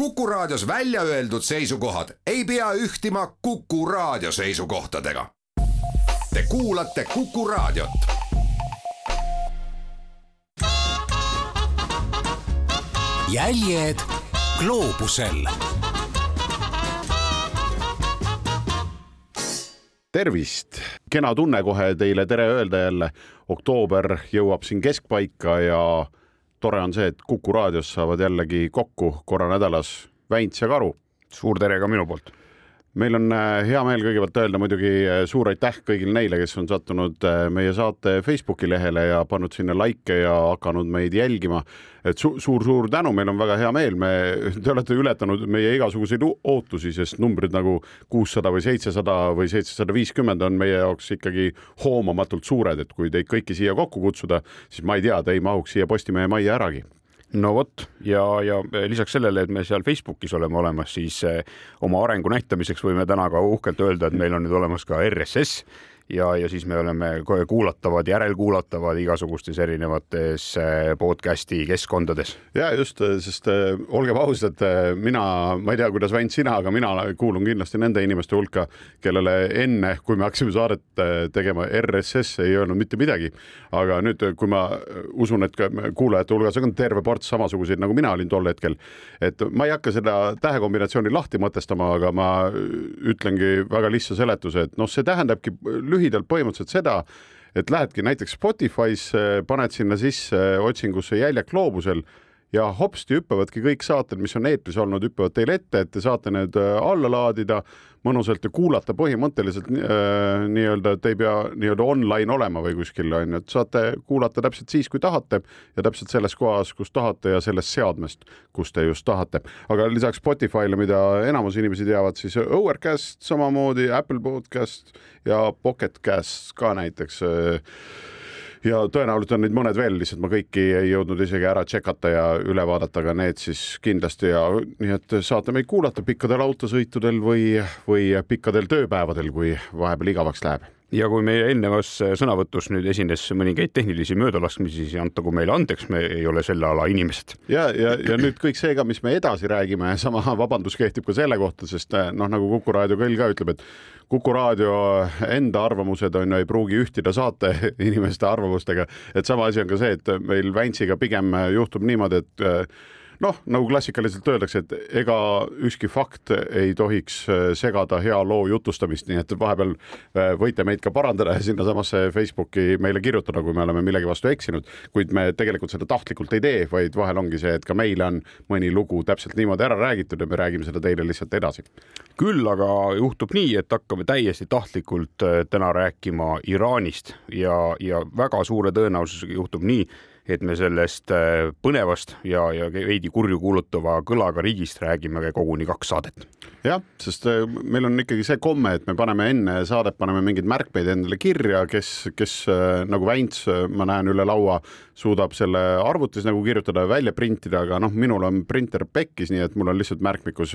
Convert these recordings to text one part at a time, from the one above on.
Kuku Raadios välja öeldud seisukohad ei pea ühtima Kuku Raadio seisukohtadega. Te kuulate Kuku Raadiot. jäljed gloobusel tervist, kena tunne kohe teile tere öelda jälle. oktoober jõuab siin keskpaika ja tore on see, et Kuku raadios saavad jällegi kokku korra nädalas Väints ja Karu. suur tere ka minu poolt meil on äh, hea meel kõigepealt öelda muidugi äh, suur aitäh kõigile neile, kes on sattunud äh, meie saate Facebooki lehele ja pannud sinna likee ja hakanud meid jälgima. et suur-suur tänu, meil on väga hea meel, me, te olete ületanud meie igasuguseid ootusi, sest numbrid nagu kuussada või seitsesada või seitsesada viiskümmend on meie jaoks ikkagi hoomamatult suured, et kui teid kõiki siia kokku kutsuda, siis ma ei tea, te ei mahuks siia Postimehe majja äragi no vot ja, ja lisaks sellele, et me seal Facebookis oleme olemas, siis eh, oma arengu näitamiseks võime täna ka uhkelt öelda, et meil on nüüd olemas ka RSS ja, ja siis me oleme kuulatavad, järelkuulatavad igasugustes erinevates äh, podcast'i keskkondades. ja just, äh, sest äh, olgem ausad, mina, ma ei tea, kuidas Väint sina, aga mina kuulun kindlasti nende inimeste hulka, kellele enne, kui me hakkasime saadet tegema, RSS ei öelnud mitte midagi. aga nüüd, kui ma usun, et kuulajate hulgas on terve ports samasuguseid, nagu mina olin tol hetkel, et ma ei hakka seda tähekombinatsiooni lahti mõtestama, aga ma ütlengi väga lihtsa seletuse, et noh, see tähendabki lühidalt lühidalt põhimõtteliselt seda, et lähedki näiteks Spotify'sse, paned sinna sisse otsingusse Jäljak gloobusel ja hopsti hüppavadki kõik saated, mis on eetris olnud, hüppavad teile ette, et te saate need äh, alla laadida mõnusalt ja kuulata põhimõtteliselt äh, nii-öelda, et ei pea nii-öelda online olema või kuskil on ju, et saate kuulata täpselt siis, kui tahate ja täpselt selles kohas, kus tahate ja sellest seadmest, kus te just tahate. aga lisaks Spotify'le, mida enamus inimesi teavad, siis Overcast samamoodi, Apple Podcast ja Pocket Cast ka näiteks äh, ja tõenäoliselt on neid mõned veel, lihtsalt ma kõiki ei jõudnud isegi ära tšekata ja üle vaadata, aga need siis kindlasti ja nii et saate meid kuulata pikkadel autosõitudel või, või pikkadel tööpäevadel, kui vahepeal igavaks läheb ja kui meie eelnevas sõnavõtus nüüd esines mõningaid tehnilisi möödalaskmisi, siis antagu meile andeks, me ei ole selle ala inimesed. ja, ja, ja nüüd kõik see ka, mis me edasi räägime, sama vabandus kehtib ka selle kohta, sest noh, nagu Kuku raadio kõll ka ütleb, et Kuku raadio enda arvamused on ju ei pruugi ühtida saate inimeste arvamustega, et sama asi on ka see, et meil Väntsiga pigem juhtub niimoodi, et noh, nagu klassikaliselt öeldakse, et ega ükski fakt ei tohiks äh, segada hea loo jutustamist, nii et vahepeal äh, võite meid ka parandada ja sinnasamasse Facebooki meile kirjutada, kui me oleme millegi vastu eksinud, kuid me tegelikult seda tahtlikult ei tee, vaid vahel ongi see, et ka meile on mõni lugu täpselt niimoodi ära räägitud ja me räägime seda teile lihtsalt edasi. küll aga juhtub nii, et hakkame täiesti tahtlikult äh, täna rääkima Iraanist ja, ja väga suure tõenäosusega juhtub nii, et me sellest äh, põnevast ja, ja veidi kurju kuulutava kõlaga riigist räägime koguni kaks saadet. jah, sest äh, meil on ikkagi see komme, et me paneme enne saadet, paneme mingeid märkmeid endale kirja, kes, kes äh, nagu Väints, ma näen üle laua, suudab selle arvutis nagu kirjutada ja välja printida, aga noh, minul on printer pekkis, nii et mul on lihtsalt märkmikus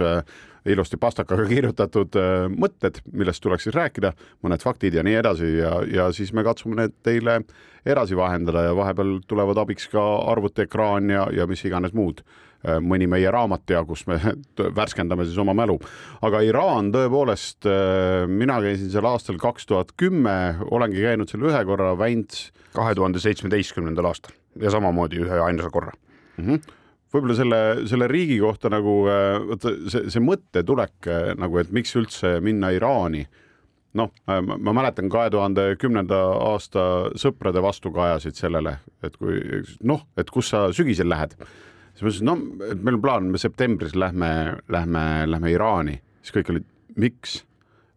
ilusti pastakaga kirjutatud mõtted, millest tuleks siis rääkida, mõned faktid ja nii edasi ja, ja siis me katsume need teile edasi vahendada ja vahepeal tulevad abiks ka arvutiekraan ja, ja mis iganes muud. äh, mõni meie raamat ja kus me värskendame siis oma mälu. aga Iraan tõepoolest, äh, mina käisin seal aastal kaks tuhat kümme, olengi käinud seal ühe korra, Vänts. kahe tuhande seitsmeteistkümnendal aastal ja samamoodi ühe ainsa korra mm. -hmm võib-olla selle, selle riigi kohta nagu äh, vot see, see mõttetulek nagu, et miks üldse minna Iraani noh, ma mäletan kahe tuhande kümnenda aasta sõprade vastukajasid sellele, et kui noh, et kus sa sügisel lähed. Siis ma ütlesin, no meil on plaan, me septembris lähme, lähme, lähme Iraani, siis kõik olid, miks?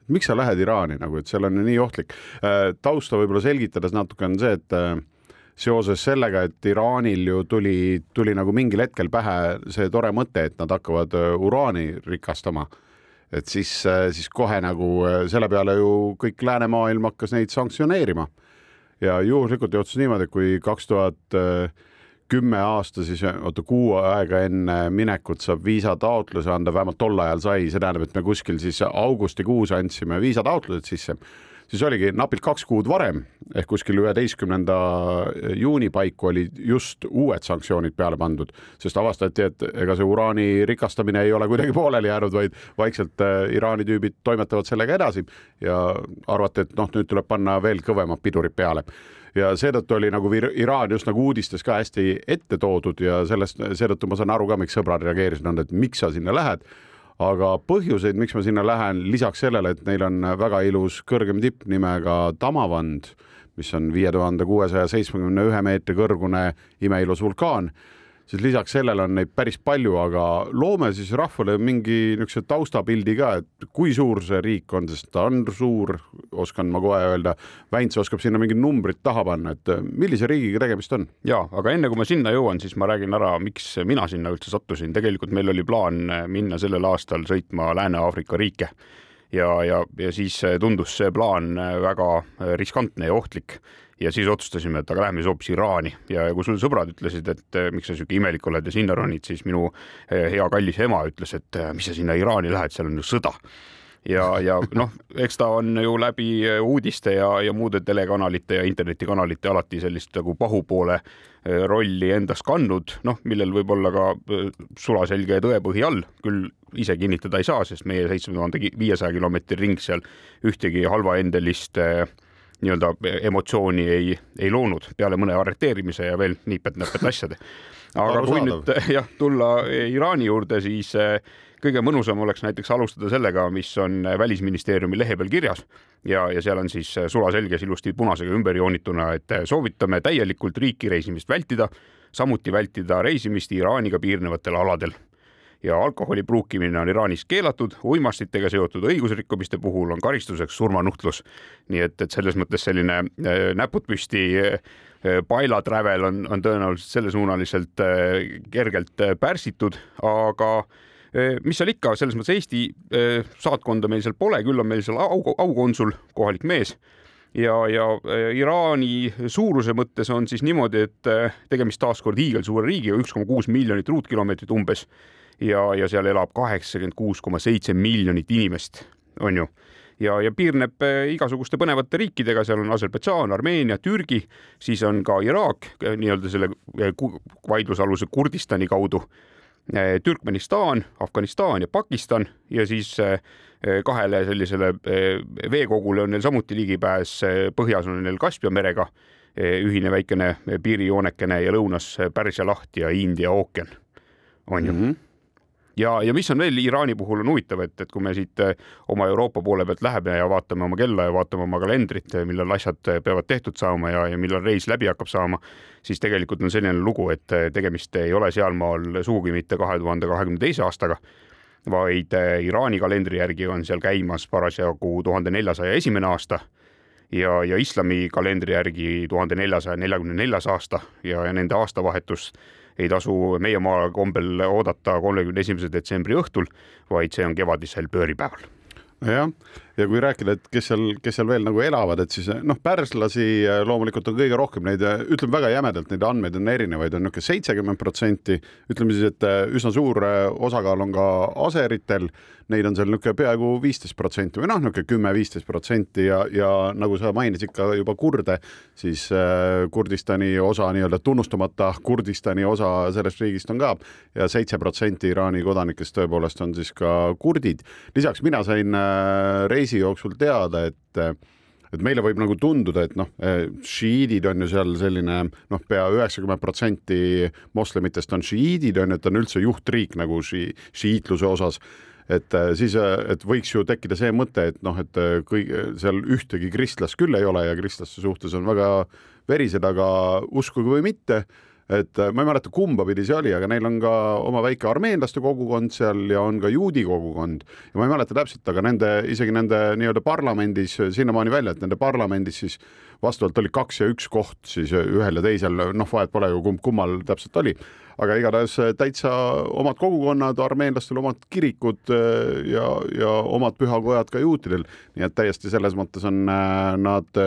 miks sa lähed Iraani nagu, et seal on ju nii ohtlik. Äh, tausta võib-olla selgitades natuke on see, et äh, seoses sellega, et Iraanil ju tuli, tuli nagu mingil hetkel pähe see tore mõte, et nad hakkavad äh, uraani rikastama et siis, siis kohe nagu selle peale ju kõik läänemaailm hakkas neid sanktsioneerima. ja juhuslikult juhtus niimoodi, et kui kaks tuhat kümme aasta, siis oota kuu aega enne minekut saab viisataotluse anda, vähemalt tol ajal sai, see tähendab, et me kuskil siis augustikuus andsime viisataotlused sisse. Siis oligi napilt kaks kuud varem ehk kuskil üheteistkümnenda juuni paiku olid just uued sanktsioonid peale pandud, sest avastati, et ega see uraani rikastamine ei ole kuidagi pooleli jäänud, vaid vaikselt äh, Iraani tüübid toimetavad sellega edasi ja arvati, et noh, nüüd tuleb panna veel kõvemad pidurid peale ja seetõttu oli nagu Iraan just nagu uudistes ka hästi ette toodud ja sellest, seetõttu ma saan aru ka, miks sõbrad reageerisid, on, et miks sa sinna lähed. Aga põhjuseid, miks ma sinna lähen, lisaks sellele, et neil on väga ilus kõrgem tipp nimega Tamavand, mis on viie tuhande kuuesaja seitsmekümne ühe meetri kõrgune imeilus vulkaan siis lisaks sellele on neid päris palju, aga loome siis rahvale mingi niisuguse taustapildi ka, et kui suur see riik on, sest ta on suur, oskan ma kohe öelda. Väints oskab sinna mingid numbrid taha panna, et millise riigiga tegemist on? ja, aga enne kui ma sinna jõuan, siis ma räägin ära, miks mina sinna üldse sattusin. tegelikult meil oli plaan minna sellel aastal sõitma Lääne-Aafrika riike ja, ja, ja siis tundus see plaan väga riskantne ja ohtlik. Ja siis otsustasime, et aga lähme siis hoopis Iraani. Ja, kui sul sõbrad ütlesid, et miks sa sihuke imelik oled ja sinna ronid, siis minu hea kallis ema ütles, et mis sa sinna Iraani lähed, seal on ju sõda ja, ja noh, eks ta on ju läbi uudiste ja, ja muude telekanalite ja internetikanalite alati sellist nagu pahupoole rolli endas kandnud, noh, millel võib olla ka sulaselge tõepõhi all, küll ise kinnitada ei saa, sest meie seitsme tuhande viiesaja kilomeetri ring seal ühtegi halvaendelist äh, nii-öelda emotsiooni ei, ei loonud peale mõne arreteerimise ja veel nipet-näpet asjade. aga kui nüüd jah, tulla Iraani juurde, siis eh, kõige mõnusam oleks näiteks alustada sellega, mis on Välisministeeriumi lehe peal kirjas ja, ja seal on siis sulaselges ilusti punasega ümber joonituna, et soovitame täielikult riiki reisimist vältida, samuti vältida reisimist Iraaniga piirnevatel aladel ja alkoholi pruukimine on Iraanis keelatud, uimastitega seotud õigusrikkumiste puhul on karistuseks surmanuhtlus. nii et, et selles mõttes selline äh, näpud püsti äh, paila travel on, on tõenäoliselt sellesuunaliselt äh, kergelt pärsitud, aga mis seal ikka, selles mõttes Eesti äh, saatkonda meil seal pole, küll on meil seal au, aukonsul, kohalik mees. Ja, ja äh, Iraani suuruse mõttes on siis niimoodi, et äh, tegemist taaskord hiigelsuure riigiga, üks koma kuus miljonit ruutkilomeetrit umbes. Ja, ja seal elab kaheksakümmend kuus koma seitse miljonit inimest, on ju. Ja, ja piirneb igasuguste põnevate riikidega, seal on Aserbaidžaan, Armeenia, Türgi, siis on ka Iraak nii-öelda selle vaidlusaluse Kurdistani kaudu, Türkmenistan, Afganistan ja Pakistan ja siis kahele sellisele veekogule on neil samuti ligipääs, põhjas on neil Kaspia merega ühine väikene piirijoonekene ja lõunas Pärsia laht ja India ookean, on ju mm. -hmm ja, ja mis on veel Iraani puhul on huvitav, et, et kui me siit eh, oma Euroopa poole pealt läheme ja vaatame oma kella ja vaatame oma kalendrit, eh, millal asjad eh, peavad tehtud saama ja, ja millal reis läbi hakkab saama, siis tegelikult on selline lugu, et tegemist ei ole sealmaal sugugi mitte kahe tuhande kahekümne teise aastaga, vaid Iraani kalendri järgi on seal käimas parasjagu tuhande neljasaja esimene aasta ja, ja islami kalendri järgi tuhande neljasaja neljakümne neljas aasta ja, ja nende aastavahetus ei tasu meie maa kombel oodata kolmekümne esimese detsembri õhtul, vaid see on kevadisel pööripäeval. Nojah, ja kui rääkida, et kes seal, kes seal veel nagu elavad, et siis noh, pärslasi äh, loomulikult on kõige rohkem neid, äh, ütleme väga jämedalt, neid andmeid on erinevaid, on niisugune seitsekümmend protsenti, ütleme siis, et äh, üsna suur osakaal on ka aseritel, neid on seal niisugune peaaegu viisteist protsenti või noh, niisugune kümme-viisteist protsenti ja, ja nagu sa mainisid ka juba kurde, siis Kurdistani osa nii-öelda tunnustamata Kurdistani osa sellest riigist on ka ja seitse protsenti Iraani kodanikest tõepoolest on siis ka kurdid. lisaks mina sain reisi reisi jooksul teada, et et meile võib nagu tunduda, et noh, šiiidid on ju seal selline noh, pea üheksakümmend protsenti moslemitest on šiiidid on ju, et on üldse juhtriik nagu ši-, šiiitluse osas. Et siis, et võiks ju tekkida see mõte, et noh, et kõik seal ühtegi kristlast küll ei ole ja kristlaste suhtes on väga verised, aga uskuge või mitte et äh, ma ei mäleta, kumba pidi see oli, aga neil on ka oma väike armeenlaste kogukond seal ja on ka juudi kogukond. Ja ma ei mäleta täpselt, aga nende, isegi nende nii-öelda parlamendis sinnamaani välja, et nende parlamendis siis vastavalt oli kaks ja üks koht siis ühel ja teisel, noh, vahet pole ju kumb kummal täpselt oli, aga igatahes täitsa omad kogukonnad, armeenlastel omad kirikud äh, ja, ja omad pühakojad ka juutidel, nii et täiesti selles mõttes on äh, nad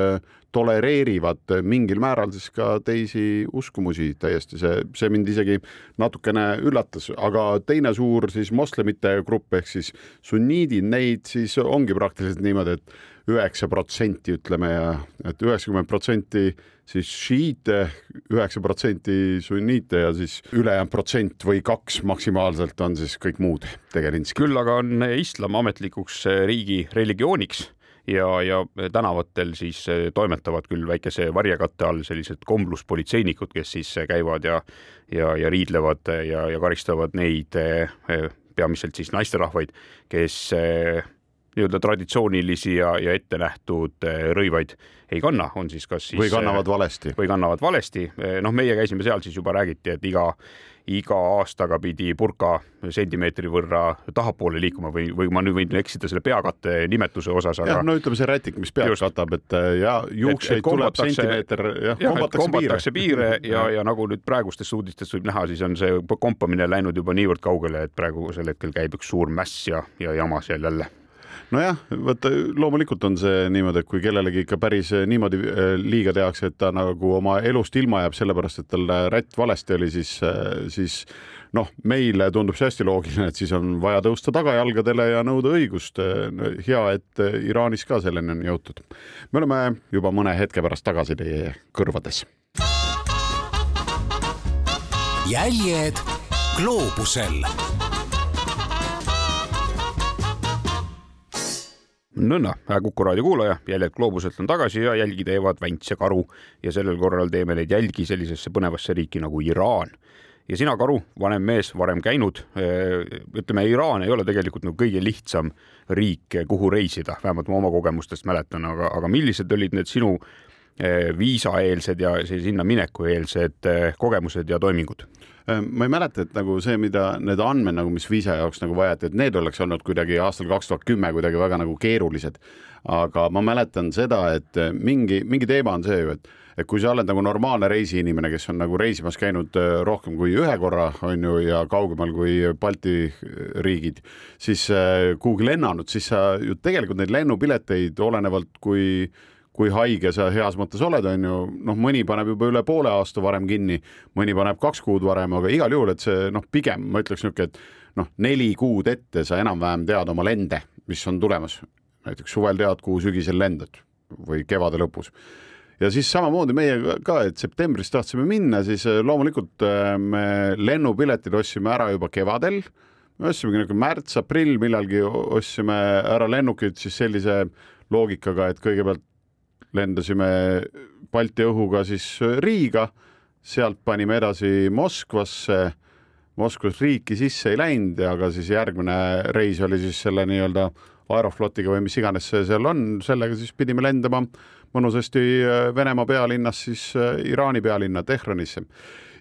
tolereerivad mingil määral siis ka teisi uskumusi. Täiesti, see, see mind isegi natukene üllatas, aga teine suur siis moslemite grupp ehk siis sunniidid, neid siis ongi praktiliselt niimoodi, et üheksa protsenti ütleme ja et üheksakümmend protsenti siis šiite, üheksa protsenti sunniite ja siis ülejäänud protsent või kaks maksimaalselt on siis kõik muud tegelinskid. küll aga on islam ametlikuks riigi religiooniks ja, ja tänavatel siis toimetavad küll väikese varjekatte all sellised kombluspolitseinikud, kes siis käivad ja ja, ja riidlevad ja, ja karistavad neid peamiselt siis naisterahvaid, kes nii-öelda traditsioonilisi ja, ja ettenähtud eh, rõivaid ei kanna, on siis kas siis või kannavad eh, valesti või kannavad valesti. Eh, noh, meie käisime seal, siis juba räägiti, et iga, iga aastaga pidi purka sentimeetri võrra tahapoole liikuma või, või ma nüüd võin eksida selle peakatte nimetuse osas, aga. no ütleme see rätik, mis pead just, katab, et ja juukseid tuleb sentimeeter, jah, kombatakse, kombatakse piire, piire ja, ja nagu nüüd praegustest uudistest võib näha, siis on see kompamine läinud juba niivõrd kaugele, et praegusel hetkel käib üks suur mäss ja, ja jama seal jälle nojah, vaata loomulikult on see niimoodi, et kui kellelegi ikka päris eh, niimoodi eh, liiga tehakse, et ta nagu oma elust ilma jääb, sellepärast et tal rätt valesti oli, siis, eh, siis noh, meile tundub see hästi loogiline, et siis on vaja tõusta tagajalgadele ja nõuda õigust. hea, et Iraanis ka selleni on jõutud. me oleme juba mõne hetke pärast tagasi teie kõrvades. jäljed gloobusel nõnna, Kuku raadio kuulaja, jäljed gloobuselt on tagasi ja jälgi teevad Vänts ja Karu ja sellel korral teeme neid jälgi sellisesse põnevasse riiki nagu Iraan. ja sina, Karu, vanem mees, varem käinud, eh, ütleme, Iraan ei ole tegelikult nagu kõige lihtsam riik, kuhu reisida, vähemalt ma oma kogemustest mäletan, aga, aga millised olid need sinu eh, viisaeelsed ja sinna minekueelsed eh, kogemused ja toimingud? Äh, ma ei mäleta, et nagu see, mida need andmed nagu, mis viisa jaoks nagu vajati, et need oleks olnud kuidagi aastal kaks tuhat kümme kuidagi väga nagu keerulised. aga ma mäletan seda, et äh, mingi, mingi teema on see ju, et, et kui sa oled nagu normaalne reisiinimene, kes on nagu reisimas käinud äh, rohkem kui ühe korra, on ju, ja kaugemal kui Balti riigid, siis kuhugi lennanud, siis sa ju tegelikult neid lennupileteid olenevalt, kui kui haige sa heas mõttes oled, on ju, noh, mõni paneb juba üle poole aasta varem kinni, mõni paneb kaks kuud varem, aga igal juhul, et see noh, pigem ma ütleks niisugune, et noh, neli kuud ette sa enam-vähem tead oma lende, mis on tulemas. näiteks suvel tead, kuhu sügisel lendad või kevade lõpus. ja siis samamoodi meie ka, et septembris tahtsime minna, siis äh, loomulikult äh, me lennupiletid ostsime ära juba kevadel me ostsimegi niisugune märts-aprill millalgi ostsime ära lennukid siis sellise loogikaga, et kõigepealt lendasime Balti õhuga siis Riiga, sealt panime edasi Moskvasse. Moskvas riiki sisse ei läinud, aga siis järgmine reis oli siis selle nii-öelda Aeroflotiga või mis iganes see seal on, sellega siis pidime lendama mõnusasti Venemaa pealinnast siis Iraani pealinna Tehranisse.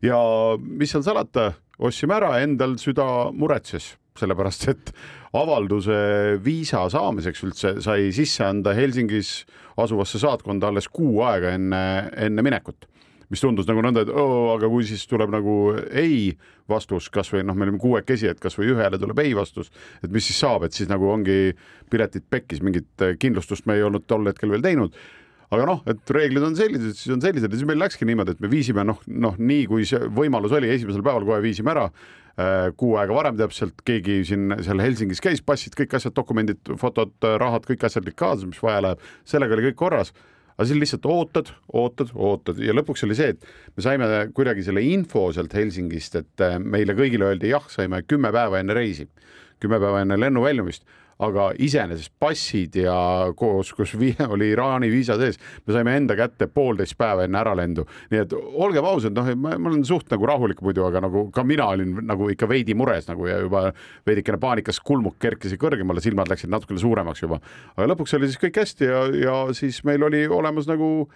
ja mis seal salata, ostsime ära, endal süda muretses, sellepärast et avalduse viisa saamiseks üldse sai sisse anda Helsingis asuvasse saatkonda alles kuu aega enne, enne minekut. Mis tundus nagu nõnda, et oo, aga kui siis tuleb nagu ei vastus, kasvõi noh, me olime kuuekesi, et kasvõi ühele tuleb ei vastus, et mis siis saab, et siis nagu ongi piletid pekkis, mingit kindlustust me ei olnud tol hetkel veel teinud. Aga noh, et reeglid on sellised, siis on sellised ja siis meil läkski niimoodi, et me viisime noh, noh nii kui see võimalus oli, esimesel päeval kohe viisime ära kuu aega varem täpselt, keegi siin seal Helsingis käis, passid, kõik asjad, dokumendid, fotod, rahad, kõik asjad olid kaasas, mis vaja läheb, sellega oli kõik korras. aga siis lihtsalt ootad, ootad, ootad. Ja lõpuks oli see, et me saime kuidagi selle info sealt Helsingist, et äh, meile kõigile öeldi jah, saime kümme päeva enne reisi, kümme päeva enne lennu väljumist aga iseenesest passid ja koos, kus oli Iraani viisa sees, me saime enda kätte poolteist päeva enne äralendu, nii et olgem ausad, noh, ma, olen suht nagu rahulik muidu, aga nagu ka mina olin nagu ikka veidi mures nagu ja juba veidikene paanikas kulmuk kerkisid kõrgemale, silmad läksid natukene suuremaks juba. aga lõpuks oli siis kõik hästi ja, ja siis meil oli olemas nagu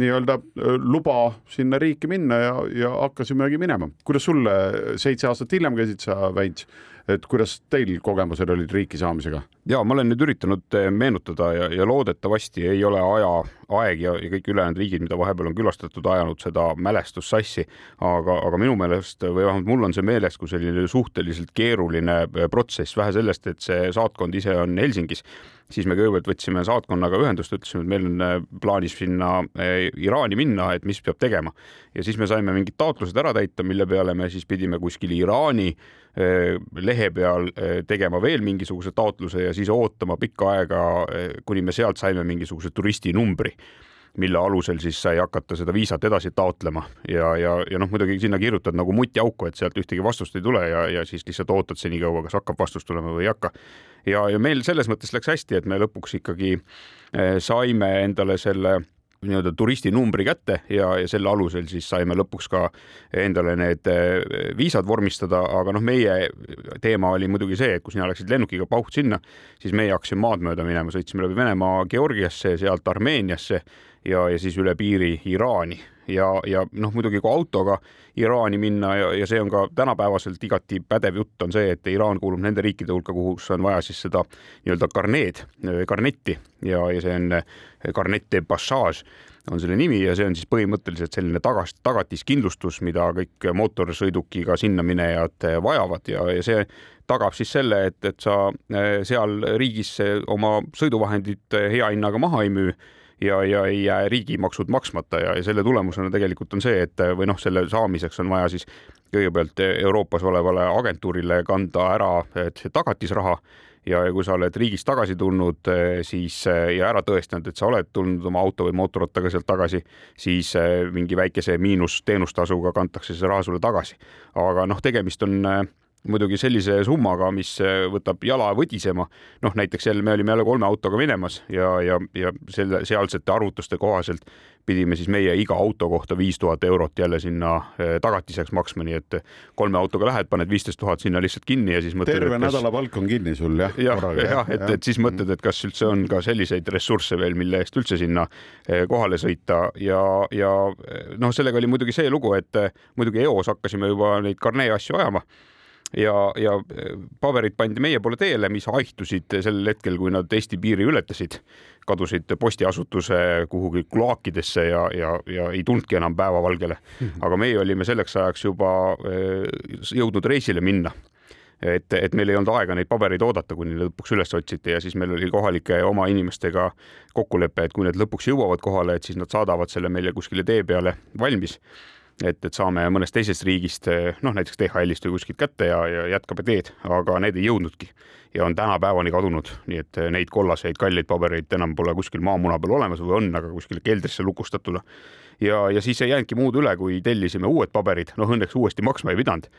nii-öelda luba sinna riiki minna ja, ja hakkasimegi minema. kuidas sulle seitse aastat hiljem käisid sa, Väints? et kuidas teil kogemused olid riiki saamisega? ja ma olen nüüd üritanud eh, meenutada ja, ja loodetavasti ei ole aja, aeg ja, ja kõik ülejäänud riigid, mida vahepeal on külastatud, ajanud seda mälestust sassi. aga, aga minu meelest või vähemalt mul on see meeles kui selline suhteliselt keeruline eh, protsess, vähe sellest, et see saatkond ise on Helsingis siis me kõigepealt võtsime saatkonnaga ühendust, ütlesime, et meil on plaanis sinna Iraani minna, et mis peab tegema. ja siis me saime mingid taotlused ära täita, mille peale me siis pidime kuskil Iraani lehe peal tegema veel mingisuguse taotluse ja siis ootama pikka aega, kuni me sealt saime mingisuguse turistinumbri mille alusel siis sai hakata seda viisat edasi taotlema ja, ja, ja noh, muidugi sinna kirjutad nagu mutiauku, et sealt ühtegi vastust ei tule ja, ja siis lihtsalt ootad senikaua, kas hakkab vastus tulema või ei hakka. ja, ja meil selles mõttes läks hästi, et me lõpuks ikkagi eh, saime endale selle nii-öelda turistinumbri kätte ja, ja selle alusel siis saime lõpuks ka endale need eh, viisad vormistada, aga noh, meie teema oli muidugi see, et kui sina läksid lennukiga pauht sinna, siis meie hakkasime maad mööda minema, sõitsime läbi Venemaa Georgiasse, sealt Armeeniasse ja, ja siis üle piiri Iraani ja, ja noh, muidugi kui autoga Iraani minna ja, ja see on ka tänapäevaselt igati pädev jutt, on see, et Iraan kuulub nende riikide hulka, kus on vaja siis seda nii-öelda karneed, karnetti ja, ja see on karnet de passage on selle nimi ja see on siis põhimõtteliselt selline tagas, tagatiskindlustus, mida kõik mootorsõidukiga sinna minejad vajavad ja, ja see tagab siis selle, et, et sa seal riigis oma sõiduvahendit hea hinnaga maha ei müü ja, ja ei jää riigimaksud maksmata ja, ja selle tulemusena tegelikult on see, et või noh, selle saamiseks on vaja siis kõigepealt Euroopas olevale agentuurile kanda ära see tagatisraha ja kui sa oled riigist tagasi tulnud, siis ja ära tõestanud, et sa oled tulnud oma auto või mootorrattaga sealt tagasi, siis mingi väikese miinusteenustasuga kantakse see raha sulle tagasi. aga noh, tegemist on muidugi sellise summaga, mis äh, võtab jala võdisema. noh, näiteks jälle me olime jälle kolme autoga minemas ja, ja, ja selle sealsete arvutuste kohaselt pidime siis meie iga auto kohta viis tuhat eurot jälle sinna äh, tagatiseks maksma, nii et kolme autoga lähed, paned viisteist tuhat sinna lihtsalt kinni ja siis mõtled. terve kas... nädalapalk on kinni sul jah? jah, jah, et, et siis mõtled, et kas üldse on ka selliseid ressursse veel, mille eest üldse sinna äh, kohale sõita ja, ja noh, sellega oli muidugi see lugu, et muidugi eos hakkasime juba neid karnee asju ajama ja, ja eh, paberid pandi meie poole teele, mis haihtusid sellel hetkel, kui nad Eesti piiri ületasid, kadusid postiasutuse kuhugi kloakidesse ja, ja, ja ei tulnudki enam päevavalgele. Mhm. aga meie olime selleks ajaks juba eh, jõudnud reisile minna et, et meil ei olnud aega neid pabereid oodata, kuni need lõpuks üles otsiti ja siis meil oli kohalike oma inimestega kokkulepe, et kui need lõpuks jõuavad kohale, et siis nad saadavad selle meile kuskile tee peale valmis et, et saame mõnest teisest riigist, noh näiteks DHL-ist või kuskilt kätte ja, ja jätkame teed, aga need ei jõudnudki ja on tänapäevani kadunud, nii et neid kollaseid kalleid pabereid enam pole kuskil maamuna peal olemas või on, aga kuskile keldrisse lukustatuna. ja, ja siis ei jäänudki muud üle, kui tellisime uued paberid, noh õnneks uuesti maksma ei pidanud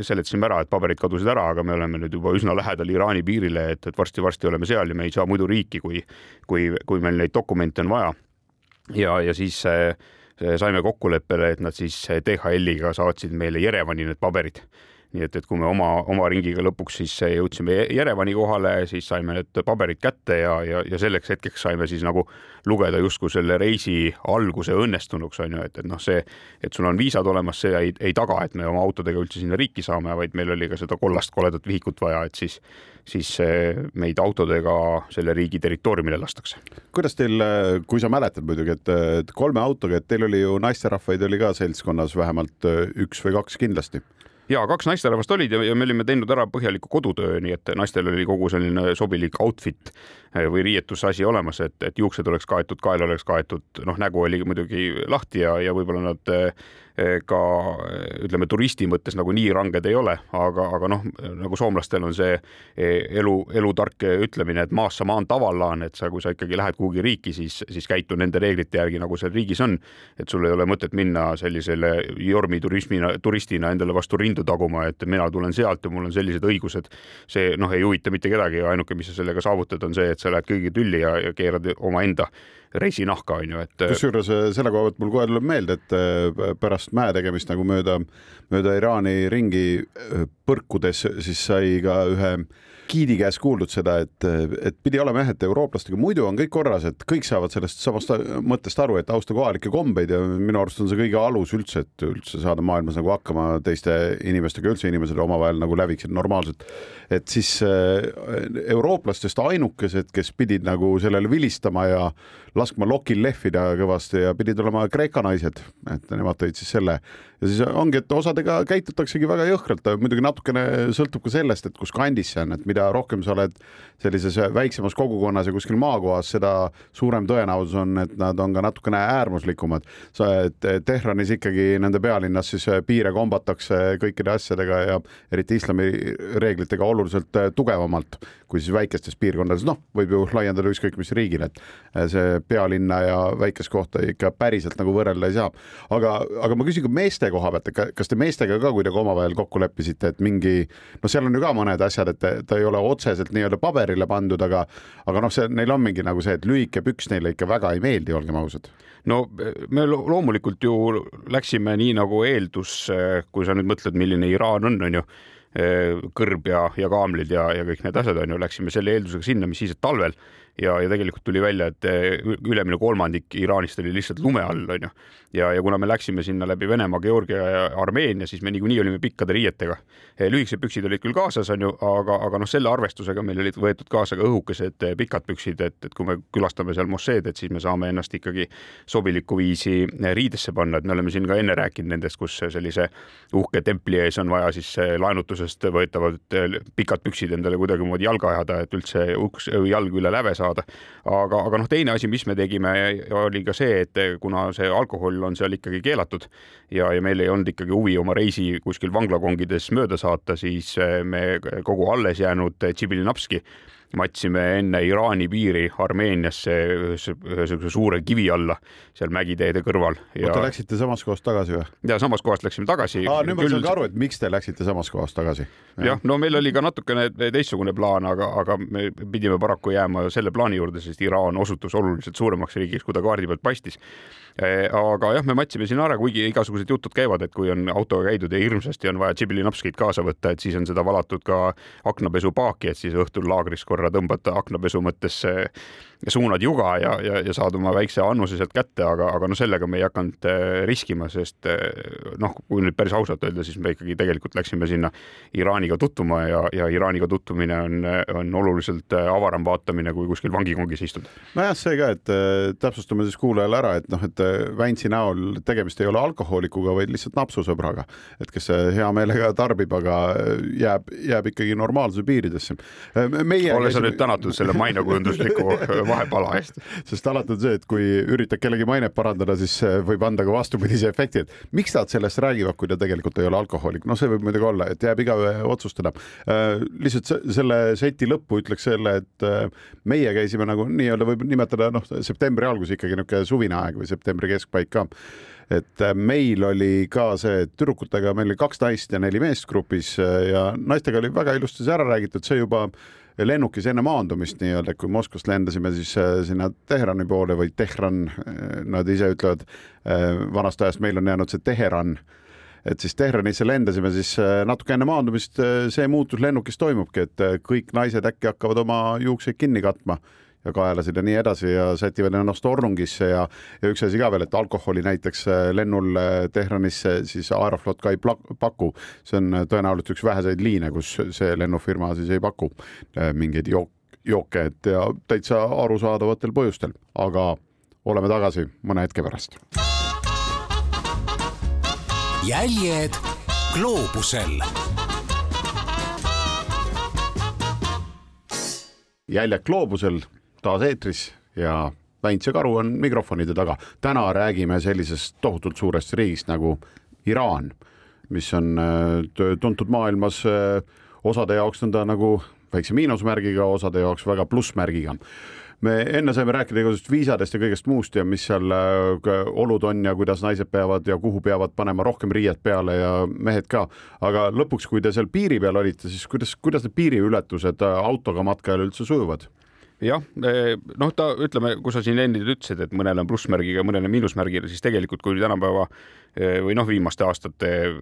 seletasime ära, et paberid kadusid ära, aga me oleme nüüd juba üsna lähedal Iraani piirile, et, et varsti-varsti oleme seal ja me ei saa muidu riiki, kui, kui, kui meil neid dokumente on vaja. ja, ja siis äh, saime kokkuleppele, et nad siis DHL-iga saatsid meile Jerevani need paberid nii et, et kui me oma, oma ringiga lõpuks siis jõudsime Jerevani kohale, siis saime need paberid kätte ja, ja, ja selleks hetkeks saime siis nagu lugeda justkui selle reisi alguse õnnestunuks, on ju, et, et noh, see, et sul on viisad olemas, see ei, ei taga, et me oma autodega üldse sinna riiki saame, vaid meil oli ka seda kollast koledat vihikut vaja, et siis, siis meid autodega selle riigi territooriumile lastakse. kuidas teil, kui sa mäletad muidugi, et kolme autoga, et teil oli ju naisterahvaid oli ka seltskonnas vähemalt üks või kaks kindlasti ja kaks naisterahvast olid ja, ja me olime teinud ära põhjaliku kodutöö, nii et naistel oli kogu selline sobilik outfit või riietusasi olemas, et, et juuksed oleks kaetud, kael oleks kaetud, noh, nägu oli muidugi lahti ja, ja võib-olla nad Eh, ka ütleme, turisti mõttes nagu nii ranged ei ole, aga, aga noh, nagu soomlastel on see eh, elu, elutark ütlemine, et maassa maan tavallaan, et sa, kui sa ikkagi lähed kuhugi riiki, siis, siis käitu nende reeglite järgi, nagu seal riigis on. et sul ei ole mõtet minna sellisele jormi turismina, turistina endale vastu rindu taguma, et mina tulen sealt ja mul on sellised õigused. see noh, ei huvita mitte kedagi, ainuke, mis sa sellega saavutad, on see, et sa lähed kõigi tülli ja, ja keerad omaenda reisinahka, on ju, et. kusjuures äh, selle koha pealt mul kohe tuleb meelde, et äh, pärast mäe tegemist nagu mööda, mööda Iraani ringi äh, põrkudes, siis sai ka ühe giidi käest kuuldud seda, et, et pidi olema jah, et eurooplastega muidu on kõik korras, et kõik saavad sellest samast mõttest aru, et austa kohalikke kombeid ja minu arust on see kõige alus üldse, et üldse saada maailmas nagu hakkama teiste inimestega, üldse inimesed omavahel nagu läviksid normaalselt. et siis eurooplastest ainukesed, kes pidid nagu sellele vilistama ja laskma lokil lehvida kõvasti ja pidid olema Kreeka naised, et nemad tõid siis selle ja siis ongi, et osadega käitutaksegi väga jõhkralt, muidugi natuke natukene sõltub ka sellest, et kus kandis see on, et mida rohkem sa oled sellises väiksemas kogukonnas ja kuskil maakohas, seda suurem tõenäosus on, et nad on ka natukene äärmuslikumad. sa, et Tehranis ikkagi nende pealinnas siis piire kombatakse kõikide asjadega ja eriti islami reeglitega oluliselt tugevamalt kui siis väikestes piirkondades, noh, võib ju laiendada ükskõik mis riigile, et see pealinna ja väikest kohta ikka päriselt nagu võrrelda ei saa. aga, aga ma küsin ka meeste koha pealt, et kas te meestega ka kuidagi omavahel kokku leppisite, et mingi, no seal on ju ka mõned asjad, et ta ei ole otseselt nii-öelda paberile pandud, aga, aga noh, see neil on mingi nagu see, et lühike püks neile ikka väga ei meeldi, olgem ausad. No me loomulikult ju läksime nii nagu eeldus, kui sa nüüd mõtled, milline Iraan on, on ju kõrb ja, ja kaamlid ja, ja kõik need asjad on ju, läksime selle eeldusega sinna, mis siis, et talvel ja, ja tegelikult tuli välja, et eh, ülemine kolmandik Iraanist oli lihtsalt lume all, onju. ja, ja kuna me läksime sinna läbi Venemaa, Georgia ja Armeenia, siis me niikuinii olime pikkade riietega. Eh, lühikesed püksid olid küll kaasas, onju, aga, aga noh, selle arvestusega meil olid võetud kaasa ka õhukesed eh, pikad püksid, et, et kui me külastame seal mosseed, et siis me saame ennast ikkagi sobilikku viisi riidesse panna, et me oleme siin ka enne rääkinud nendest, kus sellise uhke templi ees on vaja siis laenutusest võetavad pikad püksid endale kuidagimoodi jalga ajada, et üldse uks, jalg üle läve saada saada. aga, aga noh, teine asi, mis me tegime, oli ka see, et kuna see alkohol on seal ikkagi keelatud ja, ja meil ei olnud ikkagi huvi oma reisi kuskil vanglakongides mööda saata, siis me kogu alles jäänud Tšibilinapski matsime enne Iraani piiri Armeeniasse ühe niisuguse suure kivi alla seal mägiteede kõrval ja.... Te läksite samast kohast tagasi või? ja samast kohast läksime tagasi. nüüd ma saan ka aru, et miks te läksite samast kohast tagasi. jah, no meil oli ka natukene teistsugune plaan, aga, aga me pidime paraku jääma selle plaani juurde, sest Iraan osutus oluliselt suuremaks riigiks, kui ta kaardi pealt paistis Eh, aga jah, me matsime siin ära, kuigi igasugused jutud käivad, et kui on autoga käidud ja hirmsasti on vaja tšibilinapskit kaasa võtta, et siis on seda valatud ka aknapesupaaki, et siis õhtul laagris korra tõmbata aknapesu mõttes suunad juga ja, ja, ja saad oma väikse annuse sealt kätte, aga, aga noh, sellega me ei hakanud eh, riskima, sest eh, noh, kui nüüd päris ausalt öelda, siis me ikkagi tegelikult läksime sinna Iraaniga tutvuma ja, ja Iraaniga tutvumine on, on oluliselt avaram vaatamine, kui kuskil vangikongis istuda. nojah, see ka, et täpsustame siis kuulajale ära, et noh, et Väntsi näol tegemist ei ole alkohoolikuga, vaid lihtsalt napsusõbraga, et kes hea meelega tarbib, aga jääb, jääb ikkagi normaalsuse piiridesse. ole sa nüüd tänatud selle mainekujundusliku vahepala eest. sest alati on see, et kui üritad kellegi mainet parandada, siis võib anda ka vastupidise efekti, et miks nad sellest räägivad, kui ta tegelikult ei ole alkohoolik, noh, see võib muidugi olla, et jääb igaühe otsustada. lihtsalt selle seti lõppu ütleks selle, et meie käisime nagu nii-öelda võib nimetada noh, septembri algus ikkagi niisugune suvine aeg või septembri keskpaik ka. et meil oli ka see, tüdrukutega meil oli kaks naist ja neli meest grupis ja naistega oli väga ilusti see ära räägitud, see juba lennukis enne maandumist nii-öelda, kui Moskvast lendasime siis äh, sinna Teherani poole või Tehran, nad ise ütlevad vanast ajast, meil on jäänud see Teheran. Et siis Teheranisse lendasime, siis natuke enne maandumist see muutus lennukis toimubki, et kõik naised äkki hakkavad oma juukseid kinni katma ja kaelasid ja nii edasi ja sätivad ennast ornungisse ja, ja üks asi ka veel, et alkoholi näiteks äh, lennul äh, Tehranisse siis Aeroflot ka ei paku. see on äh, tõenäoliselt üks väheseid liine, kus see lennufirma siis ei paku mingeid jook, jooke, et ja täitsa arusaadavatel põhjustel, aga oleme tagasi mõne hetke pärast. jäljed gloobusel jäljed gloobusel taas eetris ja Väints ja Karu on mikrofonide taga. täna räägime sellisest tohutult suurest riigist nagu Iraan, mis on äh, tuntud maailmas äh, osade jaoks nõnda nagu väikse miinusmärgiga, osade jaoks väga plussmärgiga me enne saime rääkida igasugust viisadest ja kõigest muust ja mis seal äh, olud on ja kuidas naised peavad ja kuhu peavad panema rohkem riiet peale ja mehed ka. aga lõpuks, kui te seal piiri peal olite, siis kuidas, kuidas need piiriületused autoga matkajal üldse sujuvad? Jah, eh, noh, ta ütleme, kui sa siin enne ütlesid, et mõnel on plussmärgiga, mõnel on miinusmärgiga, siis tegelikult kui tänapäeva eh, või noh, viimaste aastate eh,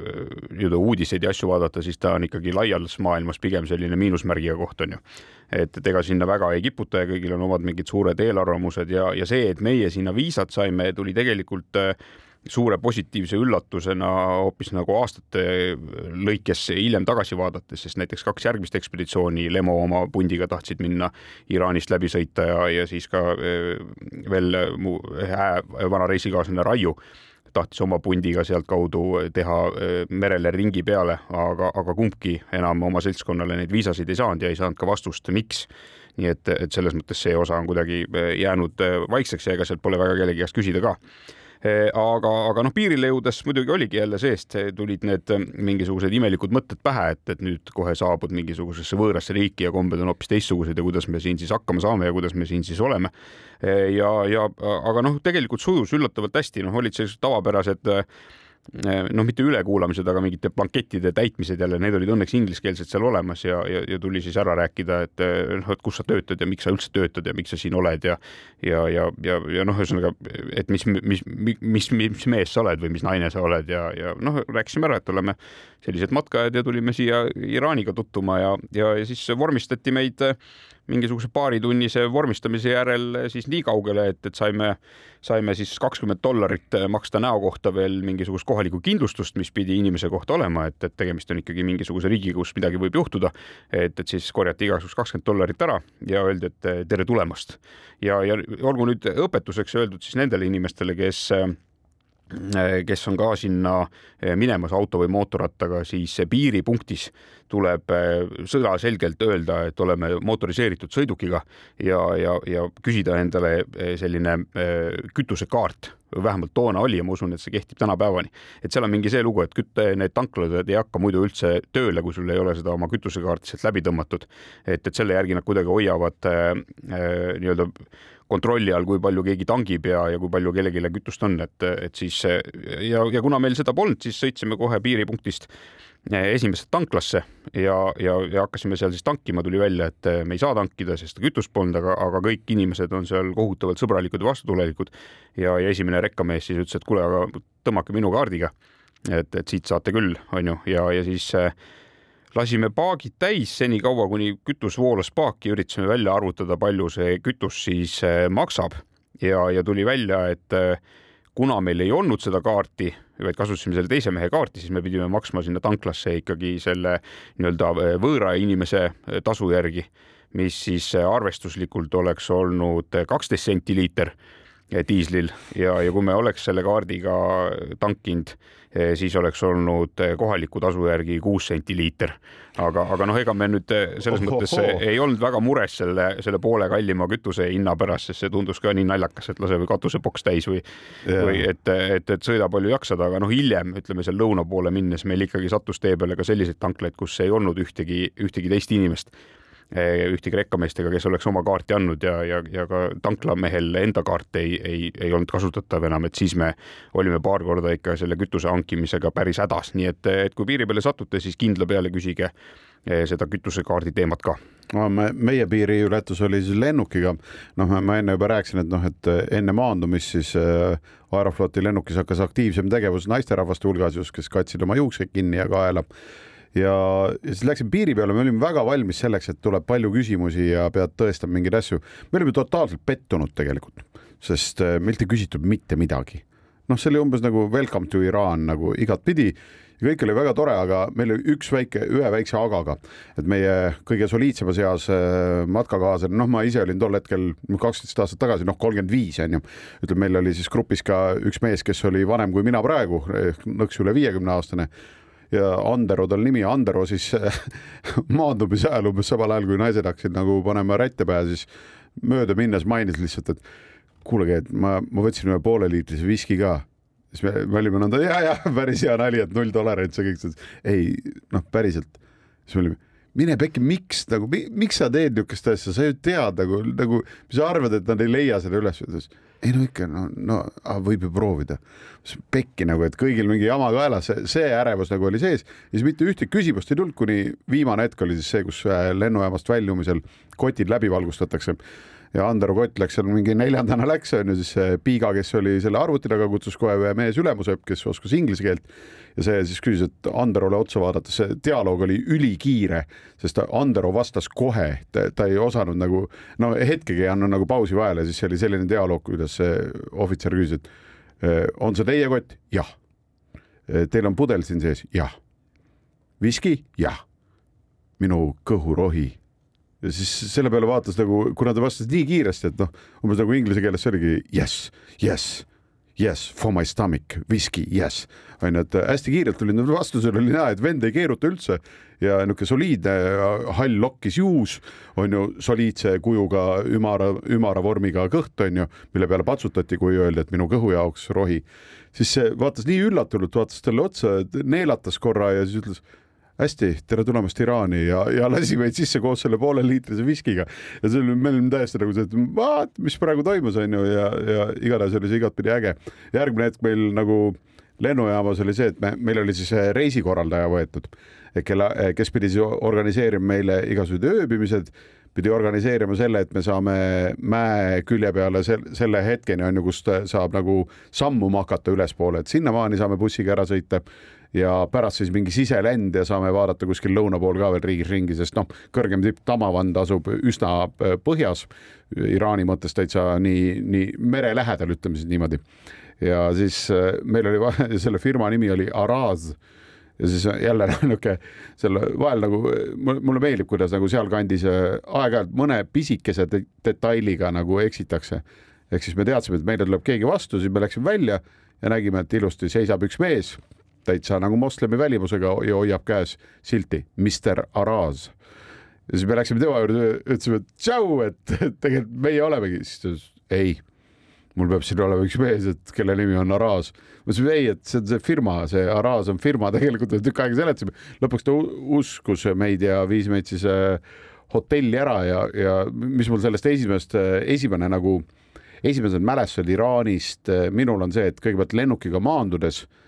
nii-öelda uudiseid ja asju vaadata, siis ta on ikkagi laias maailmas pigem selline miinusmärgiga koht on ju. et, et ega sinna väga ei kiputa ja kõigil on omad mingid suured eelarvamused ja, ja see, et meie sinna viisat saime, tuli tegelikult äh, suure positiivse üllatusena hoopis nagu aastate lõikes hiljem tagasi vaadates, sest näiteks kaks järgmist ekspeditsiooni Lemo oma pundiga tahtsid minna Iraanist läbi sõita ja, ja siis ka eh, veel mu hää vana reisikaaslane Raiu tahtis oma pundiga sealtkaudu teha merele ringi peale, aga, aga kumbki enam oma seltskonnale neid viisasid ei saanud ja ei saanud ka vastust, miks. Nii et, et selles mõttes see osa on kuidagi jäänud vaikseks ja ega sealt pole väga kellegi käest küsida ka. Eh, aga, aga noh, piirile jõudes muidugi oligi jälle seest, tulid need eh, mingisugused imelikud mõtted pähe, et, et nüüd kohe saabud mingisugusesse võõrasse riiki ja kombed on hoopis teistsugused ja kuidas me siin siis hakkama saame ja kuidas me siin siis oleme. Eh, ja, ja aga noh, tegelikult sujus üllatavalt hästi, noh, olid sellised tavapärased Äh, noh, mitte ülekuulamised, aga mingite blankettide täitmised jälle, need olid õnneks ingliskeelsed seal olemas ja, ja, ja tuli siis ära rääkida, et äh, noh, et kus sa töötad ja miks sa üldse töötad ja miks sa siin oled ja ja, ja, ja, ja noh, ühesõnaga, et mis, mis, mis, mis, mis mees sa oled või mis naine sa oled ja, ja noh, rääkisime ära, et oleme sellised matkajad ja tulime siia Iraaniga tutvuma ja, ja, ja siis vormistati meid mingisuguse paaritunnise vormistamise järel siis nii kaugele, et, et saime, saime siis kakskümmend dollarit maksta näo kohta veel mingisugust kohalikku kindlustust, mis pidi inimese kohta olema, et, et tegemist on ikkagi mingisuguse riigiga, kus midagi võib juhtuda. et, et siis korjati igaks juhuks kakskümmend dollarit ära ja öeldi, et tere tulemast. ja, ja olgu nüüd õpetuseks öeldud siis nendele inimestele, kes kes on ka sinna minemas auto või mootorrattaga, siis piiripunktis tuleb eh, sõnaselgelt öelda, et oleme motoriseeritud sõidukiga ja, ja, ja küsida endale selline kütusekaart vähemalt toona oli ja ma usun, et see kehtib tänapäevani. et seal on mingi see lugu, et kütte, need tanklad ei hakka muidu üldse tööle, kui sul ei ole seda oma kütusekaarti sealt läbi tõmmatud. et, et selle järgi nad kuidagi hoiavad äh, nii-öelda kontrolli all, kui palju keegi tangib ja, ja kui palju kellelegi kütust on, et, et siis ja, ja kuna meil seda polnud, siis sõitsime kohe piiripunktist esimesse tanklasse ja, ja, ja hakkasime seal siis tankima, tuli välja, et me ei saa tankida, sest kütust polnud, aga, aga kõik inimesed on seal kohutavalt sõbralikud ja vastutulelikud. ja, ja esimene rekkamees siis ütles, et kuule, aga tõmmake minu kaardiga. et, et siit saate küll, onju, ja, ja siis äh, lasime paagid täis senikaua, kuni kütus voolas paaki, üritasime välja arvutada, palju see kütus siis äh, maksab. Ja, ja tuli välja, et äh, kuna meil ei olnud seda kaarti, vaid kasutasime selle teise mehe kaarti, siis me pidime maksma sinna tanklasse ikkagi selle nii-öelda äh, võõra inimese tasu järgi, mis siis arvestuslikult oleks olnud kaksteist senti liiter diislil. Ja, ja kui me oleks selle kaardiga tankinud, siis oleks olnud kohaliku tasu järgi kuus senti liiter. aga, aga noh, ega me nüüd selles oh, mõttes ei olnud väga mures selle, selle poole kallima kütuse hinna pärast, sest see tundus ka nii naljakas, et lase või katusepoks täis või yeah., või et, et, et sõida palju jaksad, aga noh, hiljem ütleme seal lõuna poole minnes meil ikkagi sattus tee peale ka selliseid tanklaid, kus ei olnud ühtegi, ühtegi teist inimest Eh, ühtegi rekkameestega, kes oleks oma kaarti andnud ja, ja, ja ka tanklamehel enda kaart ei, ei, ei olnud kasutatav enam, et siis me olime paar korda ikka selle kütuse hankimisega päris hädas, nii et, et kui piiri peale satute, siis kindla peale küsige eh, seda kütusekaardi teemat ka. No me, meie piiriületus oli siis lennukiga, noh, ma enne juba rääkisin, et noh, et enne maandumist siis äh, Aerofloti lennukis hakkas aktiivsem tegevus naisterahvaste hulgas just, kes katsid oma juukseid kinni ja kaela ja, ja siis läksime piiri peale, me olime väga valmis selleks, et tuleb palju küsimusi ja pead tõestama mingeid asju. me olime totaalselt pettunud tegelikult, sest äh, meilt ei küsitud mitte midagi. noh, see oli umbes nagu welcome to Iraan nagu igatpidi ja kõik oli väga tore, aga meil oli üks väike, ühe väikse agaga, et meie kõige soliidsema seas äh, matkakaaslane, noh, ma ise olin tol hetkel kaksteist aastat tagasi, noh, kolmkümmend viis on ju. ütleme, meil oli siis grupis ka üks mees, kes oli vanem kui mina praegu, nõks üle viiekümne aastane ja Andero tal nimi, Andero siis maandumise ajal umbes samal ajal, kui naised hakkasid nagu panema rätte pähe, siis mööda minnes mainis lihtsalt, et kuulge, et ma, ma võtsin ühe pooleliitrise viski ka siis me, me olime nõnda ja, ja päris hea nali, et null tolerants ja kõik, ei noh, päriselt. siis me olime, mine pekki, miks nagu, miks sa teed niisugust asja, sa ju tead nagu, nagu, mis sa arvad, et nad ei leia seda üles ei no ikka, no, no võib ju proovida. pekki nagu, et kõigil mingi jama kaelas, see ärevus nagu oli sees ja siis mitte ühtegi küsimust ei tulnud, kuni viimane hetk oli siis see, kus äh, lennujaamast väljumisel kotid läbi valgustatakse ja Andero Kott läks seal mingi neljandana läks, on ju, siis Piiga, kes oli selle arvuti taga, kutsus kohe ühe mees ülemuse, kes oskas inglise keelt ja see siis küsis, et Anderole otsa vaadates, see dialoog oli ülikiire, sest Andero vastas kohe, ta ei osanud nagu no hetkegi ei andnud nagu pausi vahele, siis oli selline dialoog, kuidas see ohvitser küsis, et on see teie kott? jah. Teil on pudel siin sees? jah. viski? jah. minu kõhurohi ja siis selle peale vaatas nagu, kuna ta vastas nii kiiresti, et noh, umbes nagu inglise keeles see oligi yes, yes, Yes, for my stomach, whisky, yes. onju, et hästi kiirelt tuli vastusel oli näha, et vend ei keeruta üldse ja niisugune soliidne hall lokkis juus, on ju, soliidse kujuga ümara, ümara vormiga kõht, on ju, mille peale patsutati, kui öeldi, et minu kõhu jaoks rohi. siis see vaatas nii üllatunult, vaatas talle otsa, neelatas korra ja siis ütles hästi, tere tulemast Iraani ja, ja lasi meid sisse koos selle pooleliitrise viskiga. ja see oli, meil oli täiesti nagu see, et vaat, mis praegu toimus, on ju, ja, ja igatahes oli see igatpidi äge. järgmine hetk meil nagu lennujaamas oli see, et me, meil oli siis reisikorraldaja võetud, kelle, kes pidi siis organiseerima meile igasugused ööbimised, pidi organiseerima selle, et me saame mäe külje peale selle hetkeni on ju, kust saab nagu sammuma hakata ülespoole, et sinnamaani saame bussiga ära sõita ja pärast siis mingi siselend ja saame vaadata kuskil lõuna pool ka veel riigis ringi, sest noh, kõrgem tipp Tamavand asub üsna põhjas, Iraani mõttes täitsa nii, nii mere lähedal, ütleme siis niimoodi ja siis äh, meil oli selle firma nimi oli Araz ja siis jälle niisugune selle vahel nagu mulle meeldib, kuidas nagu sealkandis äh, aeg-ajalt mõne pisikese detailiga nagu eksitakse. ehk siis me teadsime, et meile tuleb keegi vastu, siis me läksime välja ja nägime, et ilusti seisab üks mees täitsa nagu moslemi välimusega ja hoiab käes silti Mister Araz. ja siis me läksime tema juurde, ütlesime, tšau, et tegelikult meie olemegi, siis ta ütles ei mul peab siin olema üks mees, et kelle nimi on Araz. ma ütlesin ei, et see on see firma, see Araz on firma, tegelikult tükk aega seletasime. lõpuks ta uskus meid ja viis meid siis äh, hotelli ära ja, ja mis mul sellest esimest, äh, esimene nagu, esimesed mälestused Iraanist äh, minul on see, et kõigepealt lennukiga maandudes äh,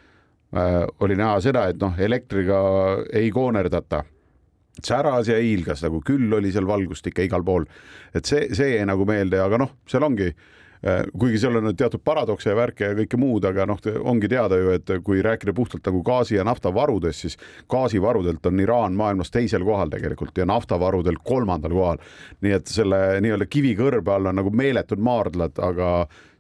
oli näha seda, et noh, elektriga ei koonerdata säras ja hiilgas nagu, küll oli seal valgust ikka igal pool. et see, see jäi nagu meelde, aga noh, seal ongi äh, Äh, kuigi seal on teatud paradokse ja värke ja kõike muud, aga noh, ongi teada ju, et kui rääkida puhtalt nagu gaasi ja naftavarudest, siis gaasivarudelt on Iraan maailmas teisel kohal tegelikult ja naftavarudelt kolmandal kohal. nii et selle nii-öelda kivikõrbe all on nagu meeletud maardlad, aga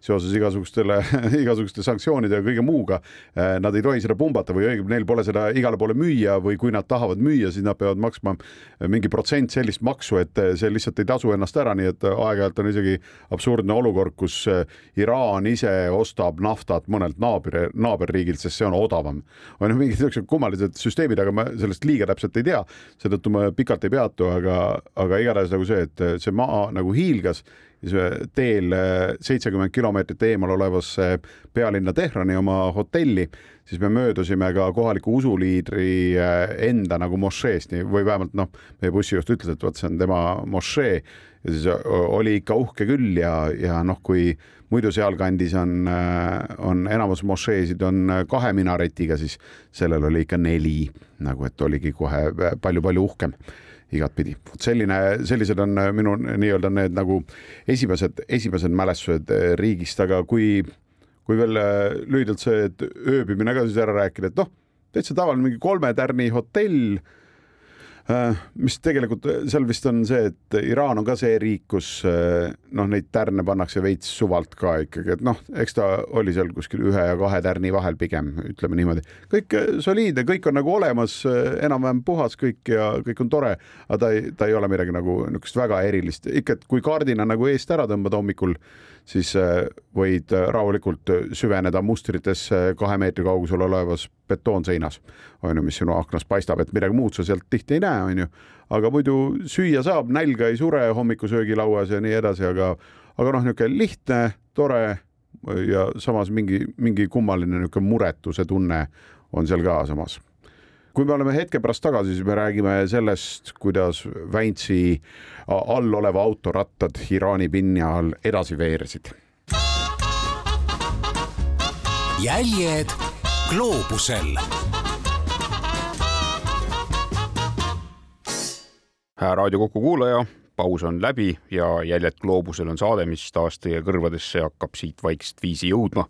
seoses igasugustele, igasuguste sanktsioonide ja kõige muuga. Eh, nad ei tohi seda pumbata või õigemini neil pole seda igale poole müüa või kui nad tahavad müüa, siis nad peavad maksma mingi protsent sellist maksu, et see lihtsalt ei tasu ennast ära, nii et aeg-ajalt on isegi absurdne olukord, kus eh, Iraan ise ostab naftat mõnelt naabri, naaberriigilt, sest see on odavam. on ju mingid niisugused kummalised süsteemid, aga ma sellest liiga täpselt ei tea, seetõttu ma pikalt ei peatu, aga, aga igatahes nagu see, et see maa nagu hiilgas teel äh, seitsekümmend kilomeetrit eemal olevasse pealinna Tehrani oma hotelli, siis me möödusime ka kohaliku usuliidri äh, enda nagu mošeest või vähemalt noh, meie bussijuht ütles, et vot see on tema mošee. Ja siis äh, oli ikka uhke küll ja, ja noh, kui muidu sealkandis on, on enamus mošeesid on kahe minaretiga, siis sellel oli ikka neli nagu, et oligi kohe palju-palju uhkem igatpidi. vot selline, sellised on äh, minu nii-öelda need nagu esimesed, esimesed mälestused äh, riigist, aga kui, kui veel äh, lühidalt see, ööbimine ka siis ära rääkida, et noh, täitsa tavaline mingi kolme tärni hotell mis tegelikult äh, seal vist on see, et Iraan on ka see riik, kus äh, noh, neid tärne pannakse veits suvalt ka ikkagi, et noh, eks ta oli seal kuskil ühe ja kahe tärni vahel pigem, ütleme niimoodi. kõik soliidne, kõik on nagu olemas, enam-vähem puhas kõik ja kõik on tore, aga ta ei, ta ei ole midagi nagu niisugust väga erilist, ikka, et kui kardina nagu eest ära tõmbada hommikul siis äh, võid äh, rahulikult äh, süveneda mustritesse kahe meetri kaugusel olevas betoonseinas, on ju, mis sinu aknast paistab, et midagi muud sa sealt tihti ei näe, on ju. aga muidu süüa saab, nälga ei sure hommikusöögilauas ja nii edasi, aga, aga noh, niisugune lihtne, tore ja samas mingi, mingi kummaline niisugune muretuse tunne on seal ka samas kui me oleme hetke pärast tagasi, siis me räägime sellest, kuidas Väintsi all oleva auto rattad Iraani pinna all edasi veeresid. jäljed gloobusel. Raadio Kuku kuulaja, paus on läbi ja Jäljed gloobusel on saade, mis taas teie kõrvadesse hakkab siit vaikselt viisi jõudma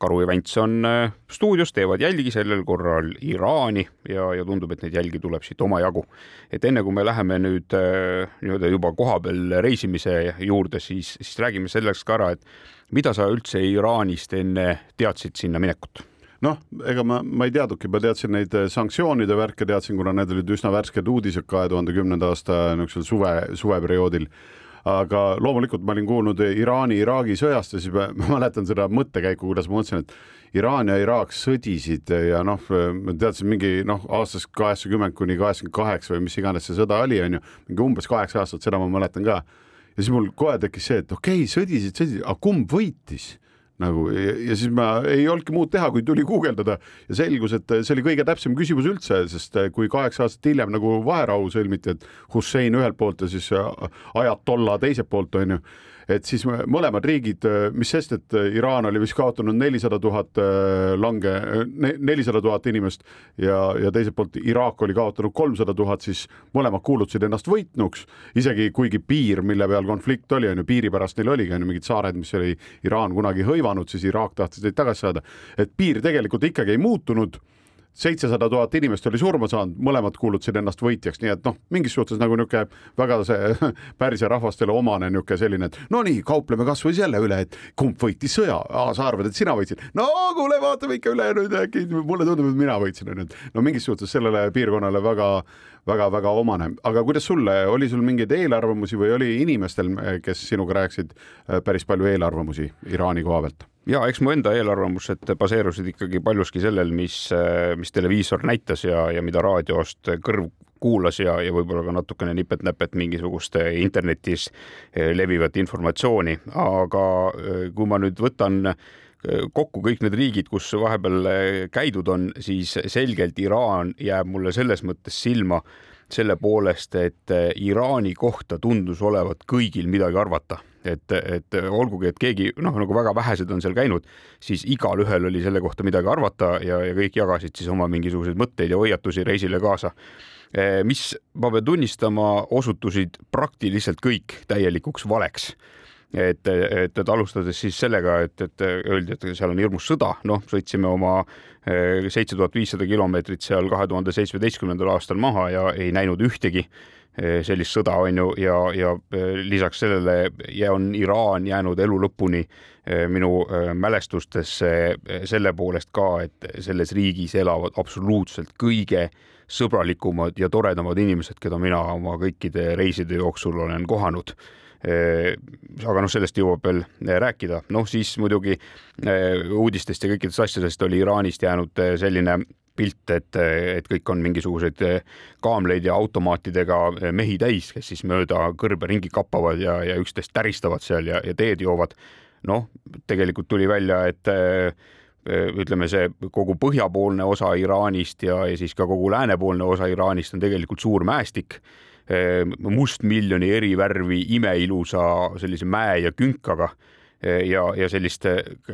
Karu ja Vents on äh, stuudios, teevad jälgi sellel korral Iraani ja, ja tundub, et neid jälgi tuleb siit omajagu. et enne kui me läheme nüüd äh, nii-öelda juba kohapeal reisimise juurde, siis, siis räägime selleks ka ära, et mida sa üldse Iraanist enne teadsid sinna minekut? Noh, ega ma, ma ei teadnudki, ma teadsin neid äh, sanktsioonide värke, teadsin, kuna need olid üsna värsked uudised kahe tuhande kümnenda aasta niisugusel suve, suveperioodil. Aga loomulikult ma olin kuulnud Iraani-Iraagi sõjast ja siis ma, ma mäletan seda mõttekäiku, kuidas ma mõtlesin, et Iraan ja Iraak sõdisid ja noh, ma teadsin mingi noh, aastast kaheksakümmend kuni kaheksakümmend kaheksa või mis iganes see sõda oli, on ju, mingi umbes kaheksa aastat, seda ma mäletan ka. ja siis mul kohe tekkis see, et okei okay,, sõdisid, sõdisid, aga kumb võitis nagu ja, ja siis ma ei olnudki muud teha, kui tuli guugeldada. Ja selgus, et see oli kõige täpsem küsimus üldse, sest kui kaheksa aastat hiljem nagu vaherahu sõlmiti, et Hussein ühelt poolt ja siis Ajatolla teiselt poolt onju et siis mõlemad riigid, mis sest, et Iraan oli vist kaotanud nelisada tuhat äh, lange, nelisada tuhat inimest ja, ja teiselt poolt Iraak oli kaotanud kolmsada tuhat, siis mõlemad kuulutasid ennast võitnuks, isegi kuigi piir, mille peal konflikt oli, on ju, piiri pärast neil oligi on ju mingid saared, mis oli Iraan kunagi hõivanud, siis Iraak tahtis neid tagasi saada, et piir tegelikult ikkagi ei muutunud seitsesada tuhat inimest oli surma saanud, mõlemad kuulutasid ennast võitjaks, nii et noh, mingis suhtes nagu niisugune väga see Pärsia rahvastele omane niisugune selline, et no nii, kaupleme kasvõi selle üle, et kumb võitis sõja, sa arvad, et sina võitsid, no kuule, vaatame ikka üle nüüd äkki mulle tundub, et mina võitsin, et no mingis suhtes sellele piirkonnale väga väga-väga omane, aga kuidas sulle, oli sul mingeid eelarvamusi või oli inimestel, kes sinuga rääkisid päris palju eelarvamusi Iraani koha pealt? Ja eks mu enda eelarvamused baseerusid ikkagi paljuski sellel, mis, mis televiisor näitas ja, ja mida raadiost kõrv kuulas ja, ja võib-olla ka natukene nipet-näpet mingisugust internetis levivat informatsiooni, aga kui ma nüüd võtan kokku kõik need riigid, kus vahepeal käidud on, siis selgelt Iraan jääb mulle selles mõttes silma selle poolest, et Iraani kohta tundus olevat kõigil midagi arvata et, et olgugi, et keegi noh, nagu väga vähesed on seal käinud, siis igalühel oli selle kohta midagi arvata ja, ja kõik jagasid siis oma mingisuguseid mõtteid ja hoiatusi reisile kaasa. Eh, mis ma pean tunnistama, osutusid praktiliselt kõik täielikuks valeks et, et, et alustades siis sellega, et, et öeldi, et seal on hirmus sõda, noh, sõitsime oma eh, seitse tuhat viissada kilomeetrit seal kahe tuhande seitsmeteistkümnendal aastal maha ja ei näinud ühtegi Eh, sellist sõda, on ju, ja, ja eh, lisaks sellele on Iraan jäänud elu lõpuni minu mälestustesse selle poolest ka, et selles riigis elavad absoluutselt kõige sõbralikumad ja toredamad inimesed, keda mina oma kõikide reiside jooksul olen kohanud aga noh, sellest jõuab veel rääkida, noh siis muidugi uudistest ja kõikidest asjadest oli Iraanist jäänud selline pilt, et, et kõik on mingisuguseid kaamleid ja automaatidega mehi täis, kes siis mööda kõrbe ringi kappavad ja, ja üksteist täristavad seal ja, ja teed joovad. noh, tegelikult tuli välja, et ütleme, see kogu põhjapoolne osa Iraanist ja, ja siis ka kogu läänepoolne osa Iraanist on tegelikult suur mäestik mustmiljoni eri värvi imeilusa sellise mäe ja künkaga ja, ja sellist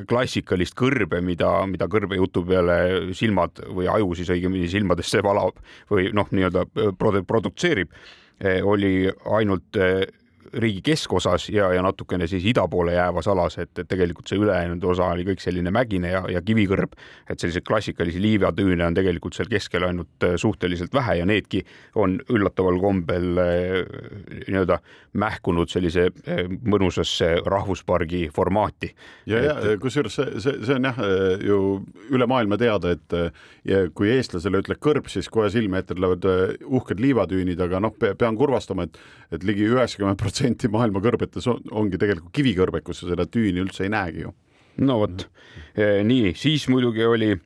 klassikalist kõrbe, mida, mida kõrbejutu peale silmad või aju siis õigemini silmadesse valab või noh, nii-öelda produtseerib, oli ainult riigi keskosas ja, ja natukene siis ida poole jäävas alas, et, et tegelikult see ülejäänud osa oli kõik selline mägine ja, ja kivikõrb. et selliseid klassikalisi liivatüüne on tegelikult seal keskel ainult äh, suhteliselt vähe ja needki on üllataval kombel äh, nii-öelda mähkunud sellise äh, mõnusasse rahvuspargi formaati. ja et..., ja kusjuures see, see, see on jah ju üle maailma teada, et kui eestlasele ütled kõrb, siis kohe silme ette tulevad uhked liivatüünid, aga noh, pean kurvastama, et, et ligi üheksakümmend protsenti protsenti maailma kõrbetes on, ongi tegelikult kivikõrbed, kus sa seda tüüni üldse ei näegi ju. no vot. E,, nii, siis muidugi oli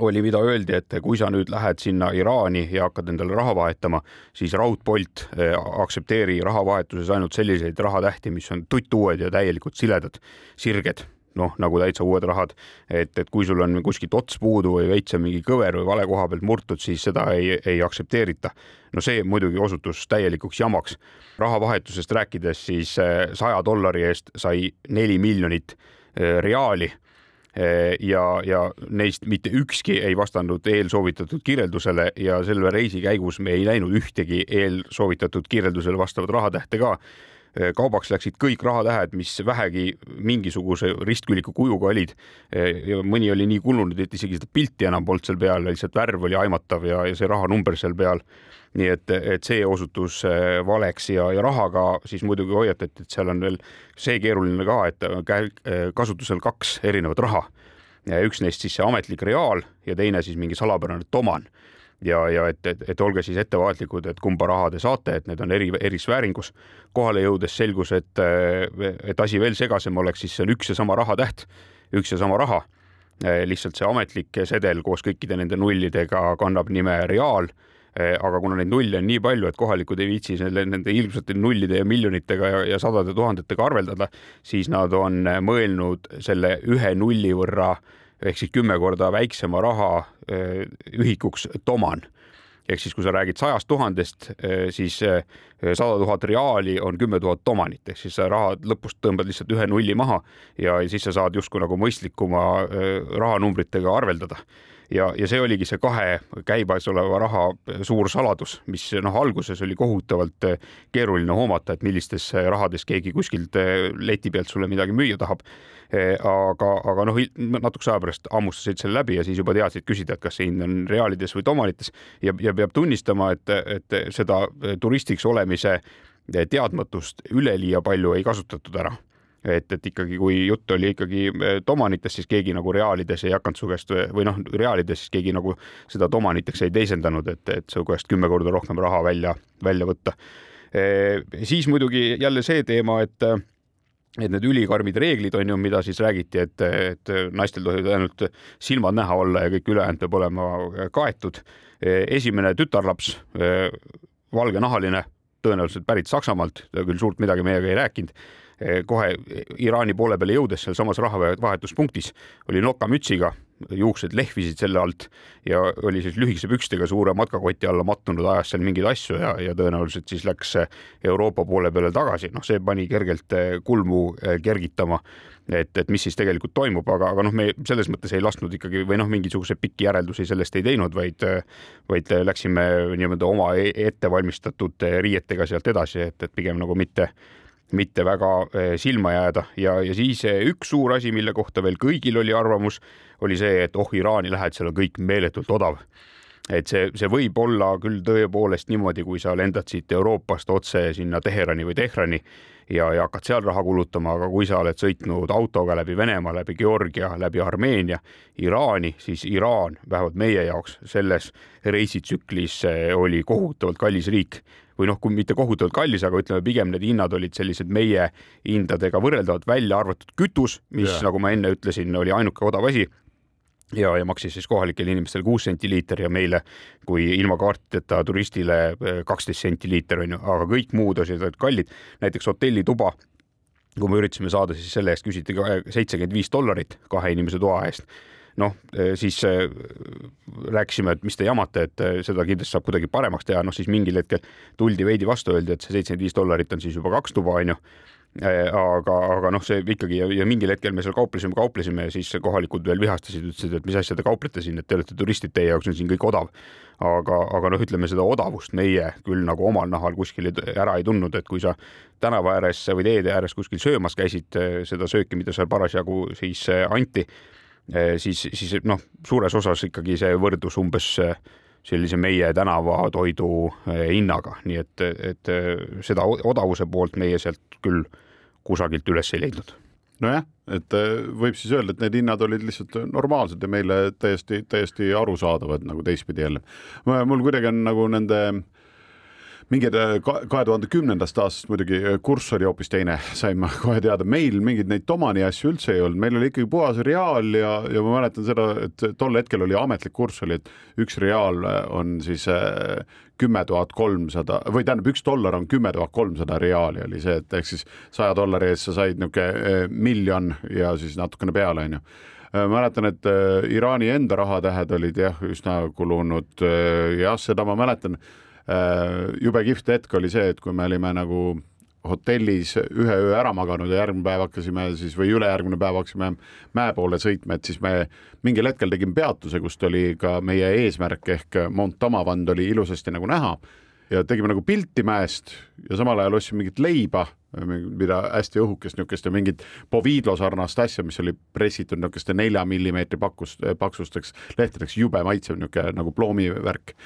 oli, mida öeldi, et kui sa nüüd lähed sinna Iraani ja hakkad endale raha vahetama, siis raudpolt e, aktsepteeri rahavahetuses ainult selliseid rahatähti, mis on tuttuued ja täielikult siledad, sirged noh, nagu täitsa uued rahad, et, et kui sul on kuskilt ots puudu või veits on mingi kõver või vale koha pealt murtud, siis seda ei, ei aktsepteerita. no see muidugi osutus täielikuks jamaks. rahavahetusest rääkides, siis eh, saja dollari eest sai neli miljonit eh, reaali eh, ja, ja neist mitte ükski ei vastanud eelsoovitatud kirjeldusele ja selle reisi käigus me ei näinud ühtegi eelsoovitatud kirjeldusele vastavat rahatähte ka kaubaks läksid kõik rahatähed, mis vähegi mingisuguse ristküliku kujuga olid. Ja mõni oli nii kulunud, et isegi seda pilti enam polnud seal peal, lihtsalt värv oli aimatav ja, ja see rahanumber seal peal. nii et, et see osutus eh, valeks ja, ja rahaga siis muidugi hoiatati, et seal on veel see keeruline ka, et kasutusel kaks erinevat raha. üks neist siis see ametlik reaal ja teine siis mingi salapärane toman ja, ja et, et, et olge siis ettevaatlikud, et kumba raha te saate, et need on eri, erisvääringus. kohale jõudes selgus, et, et asi veel segasem oleks, siis see on üks ja sama rahatäht, üks ja sama raha. lihtsalt see ametlik sedel koos kõikide nende nullidega kannab nime reaal aga kuna neid nulle on nii palju, et kohalikud ei viitsi selle, nende ilmsate nullide ja miljonitega ja, ja sadade tuhandetega arveldada, siis nad on mõelnud selle ühe nulli võrra äh, ehk siis kümme korda väiksema raha eh, ühikuks toman. Ehk siis, kui sa räägid sajast tuhandest, eh, siis eh, sada tuhat reaali on kümme tuhat tomanit, ehk siis sa raha lõpust tõmbad lihtsalt ühe nulli maha ja siis sa saad justkui nagu mõistlikuma rahanumbritega arveldada ja, ja see oligi see kahe käimasoleva raha suur saladus, mis noh, alguses oli kohutavalt eh, keeruline hoomata, et millistes rahades keegi kuskilt eh, leti pealt sulle midagi müüa tahab. Eh, aga, aga noh, natukese aja pärast hammustasid selle läbi ja siis juba teadsid küsida, et kas see hind on reaalides või tomanites ja, ja peab tunnistama, et, et seda turistiks olemise teadmatust üleliia palju ei kasutatud ära et, et ikkagi, kui jutt oli ikkagi eh, tomanitest, siis keegi nagu reaalides ei hakanud su käest või noh, reaalides siis keegi nagu seda tomaniteks ei teisendanud, et, et su käest kümme korda rohkem raha välja, välja võtta e,. siis muidugi jälle see teema, et et need ülikarmid reeglid on ju, mida siis räägiti, et, et naistel tohivad ainult silmad näha olla ja kõik ülejäänud peab olema kaetud. Eh, esimene tütarlaps, valgenahaline, tõenäoliselt pärit Saksamaalt, ta küll suurt midagi meiega ei rääkinud Eh, kohe Iraani poole peale jõudes sealsamas rahavahetuspunktis oli nokamütsiga, juuksed lehvisid selle alt ja oli siis lühikese pükstega suure matkakoti alla mattunud, ajas seal mingeid asju ja, ja tõenäoliselt siis läks Euroopa poole peale tagasi, noh, see pani kergelt eh, kulmu eh, kergitama et, et mis siis tegelikult toimub, aga, aga noh, me selles mõttes ei lasknud ikkagi või noh, mingisuguseid pikki järeldusi sellest ei teinud, vaid, vaid läksime nii-öelda oma e-, ettevalmistatud riietega sealt edasi, et, et pigem nagu mitte mitte väga eh, silma jääda ja, ja siis eh, üks suur asi, mille kohta veel kõigil oli arvamus, oli see, et oh, Iraani lähed, seal on kõik meeletult odav. Et see, see võib olla küll tõepoolest niimoodi, kui sa lendad siit Euroopast otse sinna Teherani või Tehrani ja, ja hakkad seal raha kulutama, aga kui sa oled sõitnud autoga läbi Venemaa, läbi Georgia, läbi Armeenia, Iraani, siis Iraan, vähemalt meie jaoks selles reisitsüklis eh, oli kohutavalt kallis riik või noh, kui mitte kohutavalt kallis, aga ütleme pigem need hinnad olid sellised meie hindadega võrreldavad, välja arvatud kütus, mis yeah. nagu ma enne ütlesin, oli ainuke odav asi ja, ja maksis siis kohalikele inimestele kuus senti liiter ja meile kui ilma kaartideta turistile eh, kaksteist senti liiter on ju, aga kõik muud asjad olid kallid, näiteks hotellituba. Kui me üritasime saada, siis selle eest küsiti seitsekümmend viis dollarit kahe inimese toa eest. Noh, eh, siis eh, rääkisime, et mis te jamate, et eh, seda kindlasti saab kuidagi paremaks teha, noh siis mingil hetkel tuldi veidi vastu, öeldi, et see seitsekümmend viis dollarit on siis juba kaks tuba, onju aga, aga noh, see ikkagi ja, ja mingil hetkel me seal kauplesime, kauplesime ja siis kohalikud veel vihastasid, ütlesid, et mis asja te kauplete siin, et te olete turistid, teie jaoks on siin kõik odav. aga, aga noh, ütleme seda odavust meie küll nagu omal nahal kuskil ära ei tundnud, et kui sa tänava ääres või teede ääres kuskil söömas käisid seda sööki, mida seal parasjagu siis anti Eh, siis, siis noh, suures osas ikkagi see võrdus umbes sellise meie tänavatoidu eh, hinnaga, nii et, et seda odavuse poolt meie sealt küll kusagilt üles ei leidnud. nojah, et võib siis öelda, et need hinnad olid lihtsalt normaalsed ja meile täiesti, täiesti arusaadavad nagu teistpidi jälle. mul kuidagi on nagu nende äh, mingeid äh, kahe tuhande kümnendast aastast muidugi äh, kurss oli hoopis teine, sain ma kohe teada, meil mingeid neid Tomani asju üldse ei olnud, meil oli ikkagi puhas reaal ja, ja ma mäletan seda, et tol hetkel oli ametlik kurss oli, et üks reaal äh, on siis kümme tuhat kolmsada või tähendab, üks dollar on kümme tuhat kolmsada reaali oli see, et ehk siis saja dollari eest sa said niisugune miljon ja siis natukene peale, onju mäletan, et Iraani enda rahatähed olid jah, üsna kulunud. jah, seda ma mäletan jube kihvt hetk oli see, et kui me olime nagu hotellis ühe öö ära maganud ja järgmine päev hakkasime siis või ülejärgmine päev hakkasime mäe poole sõitma, et siis me mingil hetkel tegime peatuse, kust oli ka meie eesmärk ehk Mont Tamavand oli ilusasti nagu näha. Ja tegime nagu pilti mäest ja samal ajal ostsime mingit leiba, mida hästi õhukest niisugust ja mingit Povidlo sarnast asja, mis oli pressitud niisuguste nelja millimeetri pakkust, paksusteks lehtedeks, jube maitsev niisugune nagu ploomivärk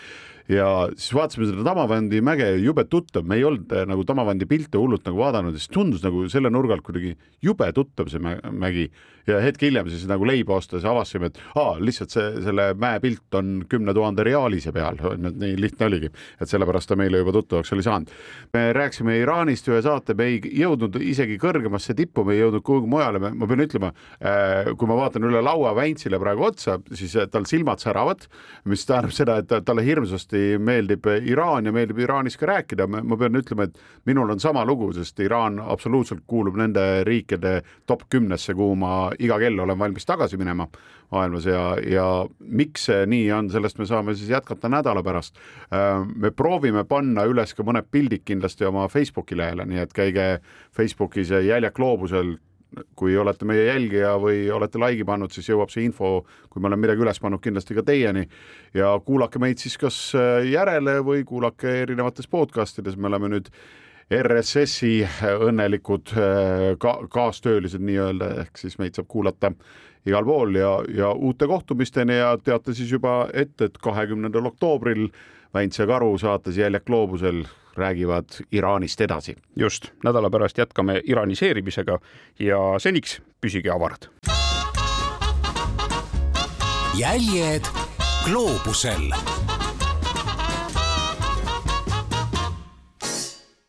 ja siis vaatasime seda Tamavandi mäge, jube tuttav, me ei olnud äh, nagu Tamavandi pilte hullult nagu vaadanud ja siis tundus nagu selle nurga alt kuidagi jube tuttav see mägi. Ja hetk hiljem siis nagu leiba ostes avastasime, et aa, lihtsalt see, selle mäe pilt on kümne tuhande reaalise peal, nii lihtne oligi, et sellepärast ta meile juba tuttavaks oli saanud. me rääkisime Iraanist ühe saate, me ei jõudnud isegi kõrgemasse tippu, me ei jõudnud kuhugi mujale, ma pean ütlema, äh, kui ma vaatan üle laua Väntsile praegu otsa, siis äh, tal silmad säravad, mis tähendab seda, et talle hirmsasti meeldib Iraan ja meeldib Iraanis ka rääkida, ma pean ütlema, et minul on sama lugu, sest Iraan absoluutselt kuulub nende riikide top kümnesse, kuhu ma iga kell olen valmis tagasi minema maailmas ja, ja miks see nii on, sellest me saame siis jätkata nädala pärast. Äh, me proovime panna üles ka mõned pildid kindlasti oma Facebooki lehele, nii et käige Facebookis Jäljak loobusel kui olete meie jälgija või olete like'i pannud, siis jõuab see info, kui me oleme midagi üles pannud, kindlasti ka teieni. ja kuulake meid siis kas äh, järele või kuulake erinevates podcast ides, me oleme nüüd RSS-i õnnelikud äh, ka kaastöölised nii-öelda, ehk siis meid saab kuulata igal pool ja, ja uute kohtumisteni ja teate siis juba ette, et kahekümnendal oktoobril Väints ja Karu saates Jäljak loobusel räägivad Iraanist edasi. just, nädala pärast jätkame iraniseerimisega ja seniks püsige avarad. jäljed gloobusel